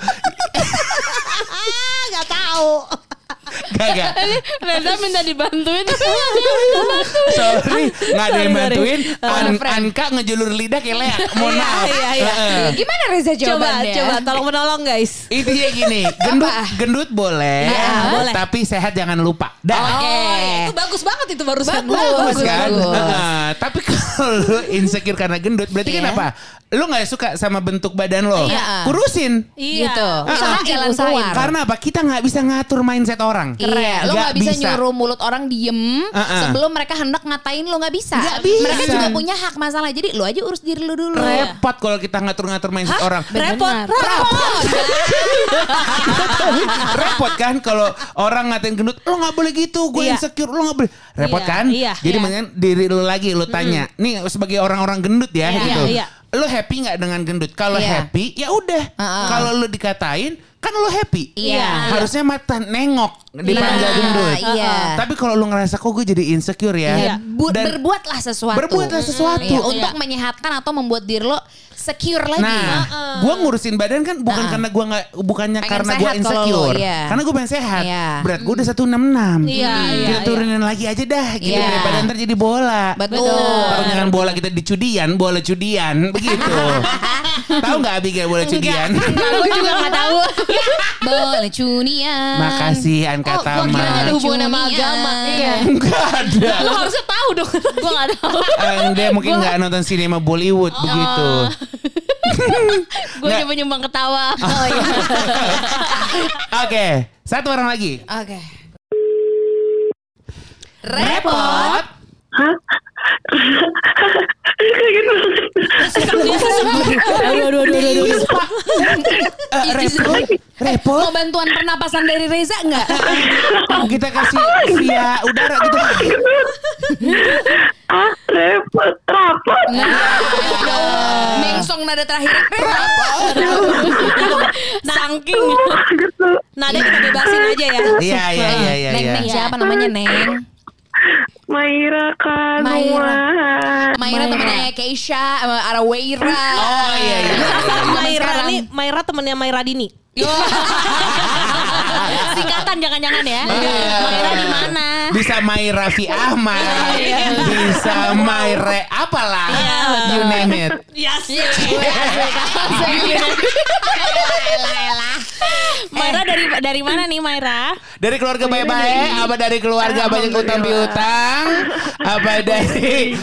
Ah, nggak tahu. Gak Reza minta dibantuin. Sorry, nggak ada yang bantuin. An friend. Anka ngejulur lidah kayak Lea. Mohon maaf. iya, iya. Gimana Reza Coba, jawabannya? coba tolong menolong guys. Intinya gini, gendut gendut boleh, Ya, boleh. tapi sehat jangan lupa. Dah. Oke. itu bagus banget itu barusan. Bagus, Bagus kan? tapi kalau insecure karena gendut, berarti kan Iya. apa? Lu nggak suka sama bentuk badan lo, Iya. kurusin. Iya. Gitu. Jalan keluar. Karena apa? Kita nggak bisa ngatur mindset orang. Iya, lo Nggak gak bisa, nyuruh mulut orang diem Uh-uh. sebelum mereka hendak ngatain lo nggak bisa. Nggak bisa. Mereka juga punya hak masalah. Jadi lo aja urus diri lo dulu. Repot kalau kita ngatur-ngatur mindset orang. Repot. Repot. Repot kan kalau orang ngatain gendut, lo nggak boleh gitu, gue Iya. insecure, lo nggak boleh. Repot Iya, kan? iya, Jadi iya. mendingan diri lo lagi lo tanya. Nih sebagai orang-orang gendut ya Iya, gitu. iya. Lo happy nggak dengan gendut? Kalau Iya. happy ya udah. Uh-uh. Kalau lo dikatain kan lo happy. Iya. Harusnya mata nengok dipanggil Nah, gendut. iya. Tapi kalau lo ngerasa kok gue jadi insecure ya. Iya. Bu- Dan- berbuatlah sesuatu. Berbuatlah sesuatu. Iya, untuk menyehatkan atau membuat diri lo secure lagi. Nah, gue ngurusin badan kan bukan Uh-uh. karena gue nggak bukannya Pengen karena gue insecure, lo, iya. karena gue pengen sehat. Iya. Berat gue udah 166. Iya, iya, Kita turunin lagi aja dah, gitu Iya. daripada ntar jadi bola. Betul. Taruhnya kan bola kita di cudian, bola cudian, begitu. Tahu nggak Abigail bola cudian? Aku juga gak tahu. Boleh cunian. Makasih Anka Oh, gua Tama. kira ada hubungan sama agama. Iya. Enggak ada. Lo harusnya tahu dong. Gue gak tahu. Eh, dia mungkin nggak nonton sinema Bollywood begitu. Gue coba nyumbang ketawa. Oh iya. Oke, satu orang lagi. Oke. Repot. Hah? Kayak gitu Aduh, aduh, aduh, aduh, aduh. Eh, repot, repot. Mau bantuan pernapasan dari Reza enggak? Mau kita kasih via udara gitu. ah repot rapot Nah, mengsong nada terakhir. Saking. gitu Nada kita bebasin aja ya. Iya, iya, iya, iya. Neng, iya. Neng siapa namanya Neng? Maira kan Maira. Maira temennya Keisha, sama Araweira. Oh iya, iya. iya. Zaman Maira nih, Maira temennya Maira Dini. Singkatan jangan-jangan ya. Maira di mana? Bisa Maira Fi Ahmad. Bisa Maire apalah. You name it. Yes. Maira dari dari mana nih Maira? Dari keluarga baik-baik, apa dari keluarga banyak utang piutang, apa dari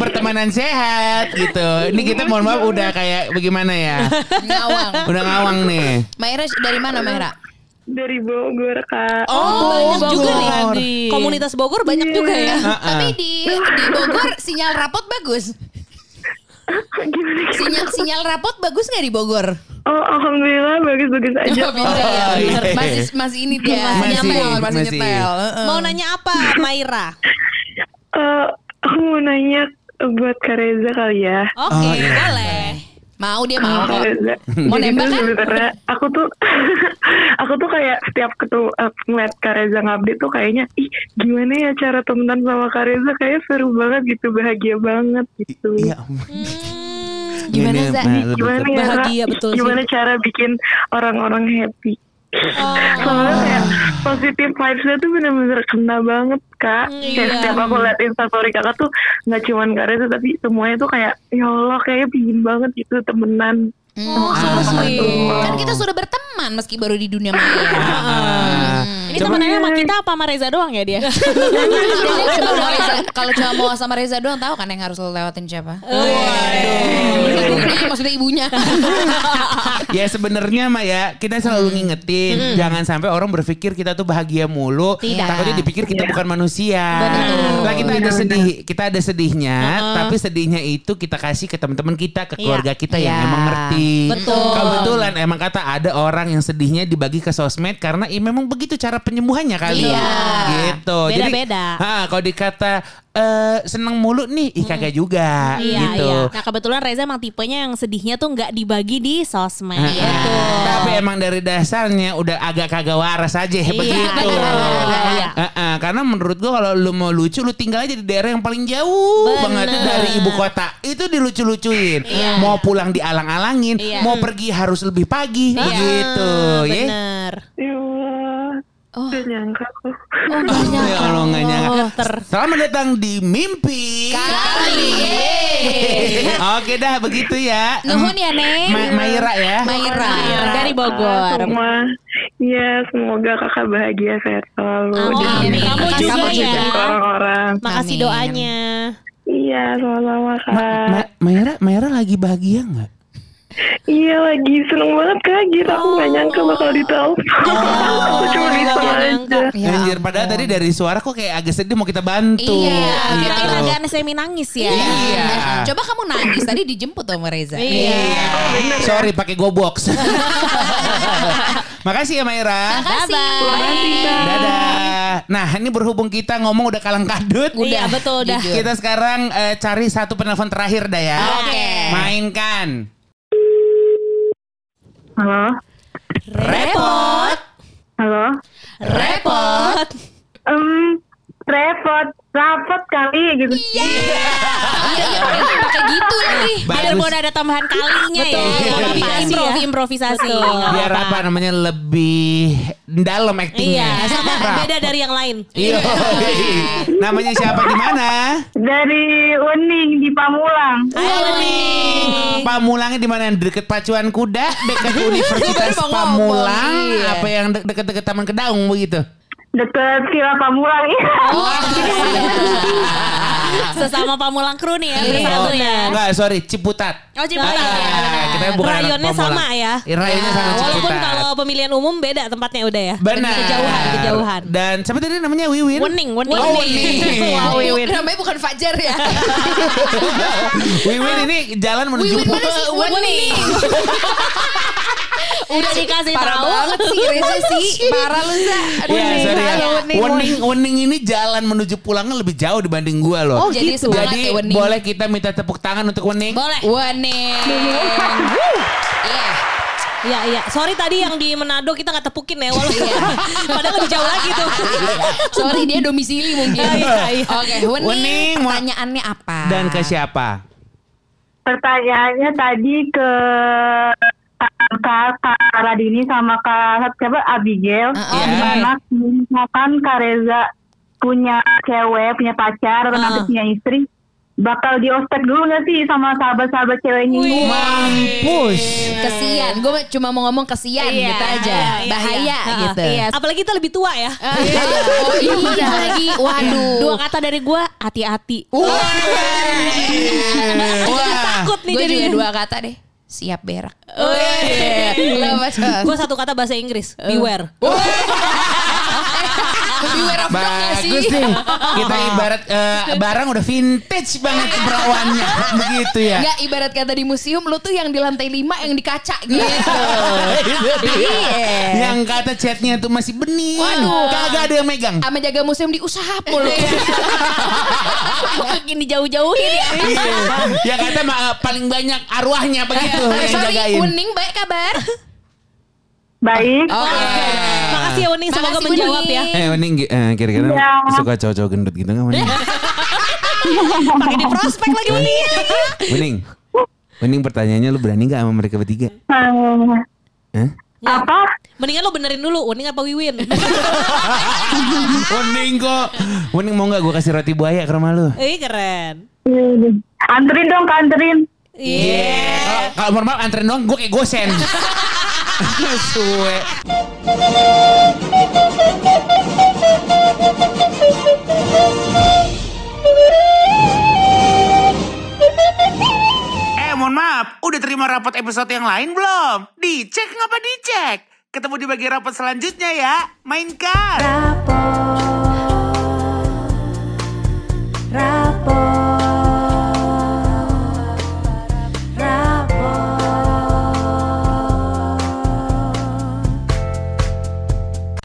pertemanan sehat gitu. Ini kita mohon maaf udah kayak bagaimana ya? Ngawang. Udah ngawang nih. Maira dari mana Maira? Dari Bogor kak Oh, banyak juga nih. Bogor. Komunitas Bogor banyak juga ya. Tapi di di Bogor sinyal rapot bagus. gimana Sinyal sinyal rapot bagus nggak di Bogor? oh alhamdulillah bagus-bagus aja Oh, ya. Oh, iya. Masih masih ini dia. Masih, nyetel, masih, masih. nyetel. Heeh. Mau nanya apa Maira? Eh, aku mau nanya buat Kak Reza kali ya Oke, Oh, iya. boleh. Mau dia mau Kak kok. Reza. Mau Jadi nembak kan? sebenarnya aku tuh aku tuh kayak setiap ketemu uh, ngeliat Kak Reza ngupdate tuh kayaknya ih gimana ya cara temenan sama Kak Reza kayak seru banget gitu bahagia banget gitu Iya. Gimana, nah, lebih gimana ke- ya Ra? Bahagia, betul sih. gimana cara bikin orang-orang happy Oh. Soalnya kayak positive vibesnya tuh bener-bener kena banget kak kayak Iya. setiap aku liat instastory kakak tuh nggak cuman Kak Reza tapi semuanya tuh kayak ya Allah kayaknya pingin banget gitu temenan Oh, so sweet. Kan kita sudah berteman meski baru di dunia maya. Ah. Ini temenannya sama kita apa sama Reza doang ya dia? Kalau cuma mau sama Reza doang tahu kan yang harus lo lewatin siapa? Ibunya, maksudnya ibunya. ya sebenarnya mah ya kita selalu ngingetin jangan sampai orang berpikir kita tuh bahagia mulu Tidak. takutnya dipikir kita bukan manusia Betul. lah kita ada sedih kita ada sedihnya tapi sedihnya itu kita kasih ke teman-teman kita ke keluarga kita yang Iya. emang ngerti Betul. kebetulan emang kata ada orang yang sedihnya dibagi ke sosmed karena ya memang begitu cara penyembuhannya kali Iya. gitu Beda-beda. jadi ha, kalau dikata eh, seneng mulu nih ih kagak juga Iya, gitu iya. Nah kebetulan Reza emang tipenya yang sedihnya tuh nggak dibagi di sosmed. Ah, Gitu. Tapi emang dari dasarnya udah agak kagak waras aja Iya, begitu. iya, iya. Ah, ah, karena menurut gua kalau lu mau lucu lu tinggal aja di daerah yang paling jauh Bener. banget dari ibu kota. Itu dilucu-lucuin. Mau pulang dialang-alangin, Iya. mau pergi harus lebih pagi Iya, gitu ya. Bener. ya Oh. Gak nyangka kok Ya Allah nggak nyangka. Oh, ter. Selamat datang di mimpi Kali. Oke dah begitu ya. Nuhun ya, Neng. Ma- Maira ya. Maira. Dari Bogor. semua ya semoga kakak bahagia sehat selalu. Dan Amin. kamu Kamu juga juga ya. orang-orang Makasih Amin. doanya. iya sama-sama kak Ma- Ma- Maira, Maira lagi bahagia nggak? Iya lagi seneng banget kak gitu aku gak nyangka bakal ditelepon aku cuma bisa aja. Ya Anjir, padahal tadi dari suara kok kayak agak sedih mau kita bantu. Iya, Kira gitu. agak semi nangis ya. Iya. Coba kamu nangis tadi dijemput sama Reza. Iya. Sorry pakai go box. Makasih ya Maira. Makasih. Dadah. Nah, ini berhubung kita ngomong udah kalang kadut. Iya betul dah. Jujur. Kita sekarang eh, cari satu penelpon terakhir dah ya. Oke. Mainkan. Halo Repot. halo Repot. um, repot rapot kali gitu Iya, iya, pakai gitu lagi. Biar Bagus. mau ada tambahan kalinya ya. Betul. Improvisasi Iya. ya. Improvisasi. Biar apa namanya lebih dalam actingnya. Iya, sama beda dari yang lain. Iya. Namanya siapa di mana? dari Uning di Pamulang Ayo nih. Pamulangnya di mana? Deket pacuan kuda, dekat Universitas Pamulang, iya. apa yang de- deket-deket Taman Kedaung begitu? Deket Villa Pamulang. Oh, Sesama Pamulang kru nih ya, Oh, bersatu ya. enggak, sorry, Ciputat. Oh Ciputat Ah, ya. kita bukan Rayonnya sama ya. Rayonnya sama Walaupun Ciputat. kalau pemilihan umum beda tempatnya udah ya. Benar. Kejauhan, kejauhan. Dan siapa tadi namanya Wiwin? Wening, wening. Oh, Wening. Wiwin. namanya bukan Fajar ya. Wiwin ini jalan menuju Wiwin mana sih? Wening. Udah dikasih Parah tahu. banget sih Reza sih. Parah lu Za. Aduh, Iya, sorry ya. Wening. Wening, ini jalan menuju pulangnya lebih jauh dibanding gua loh. Oh, jadi semangat Jadi ya Wening. boleh kita minta tepuk tangan untuk Wening? Boleh. Wening. Iya. Iya, iya. Sorry tadi yang di Manado kita nggak tepukin ya. Walaupun padahal lebih jauh lagi tuh. Sorry dia domisili mungkin. Iya, iya. Oke, Wening, Wening, pertanyaannya apa? Dan ke siapa? Pertanyaannya tadi ke Kak, Kak Radini sama Kak siapa Abigail. Heeh. Gimana misalkan Kak Reza punya cewek, punya pacar atau nanti punya istri, bakal di ospek dulu gak sih sama sahabat-sahabat ceweknya ini? Mampus. Kesian, gue cuma mau ngomong kesian Iya, gitu aja, iya, iya, bahaya iya. gitu. Iya, apalagi kita lebih tua ya. Oh iya lagi, waduh. Dua kata dari gua hati-hati. Wah, Takut nih gue jadi. juga dua kata deh. Siap berak. Oh, iya. Gua satu kata bahasa Inggris, beware. Beware of dog gak sih? Bagus nih. Kita ibarat eh, barang udah vintage banget perawannya. Begitu ya. Enggak ibarat kata di museum lu tuh yang di lantai 5 yang di kaca gitu. Iya. Yang kata chatnya tuh masih bening. Waduh. Kagak ada yang megang. Sama jaga museum di usaha mulu. Makin dijauh-jauhin ya. Iya. Yang kata ma- paling banyak arwahnya begitu yang Sorry, jagain. Uning baik kabar. Baik. Oke. Makasih ya Wening, semoga Makasih, menjawab ya. Wening. Eh, Wening eh, kira-kira Iya. suka cowok-cowok gendut gitu nggak Wening? Pakai di prospek lagi Wening. Wening. Wening pertanyaannya lu berani gak sama mereka bertiga? Eh, Hah? apa? Mendingan lu benerin dulu, Wening apa Wiwin? Wening kok. Wening mau gak gue kasih roti buaya ke rumah lu? Ih keren. Anterin dong, anterin. Iya. Kalau kalau normal anterin doang gue kayak gosen. Eh mohon maaf, udah terima rapot episode yang lain belum? Dicek ngapa dicek? Ketemu di bagian rapot selanjutnya ya. Mainkan. Rapot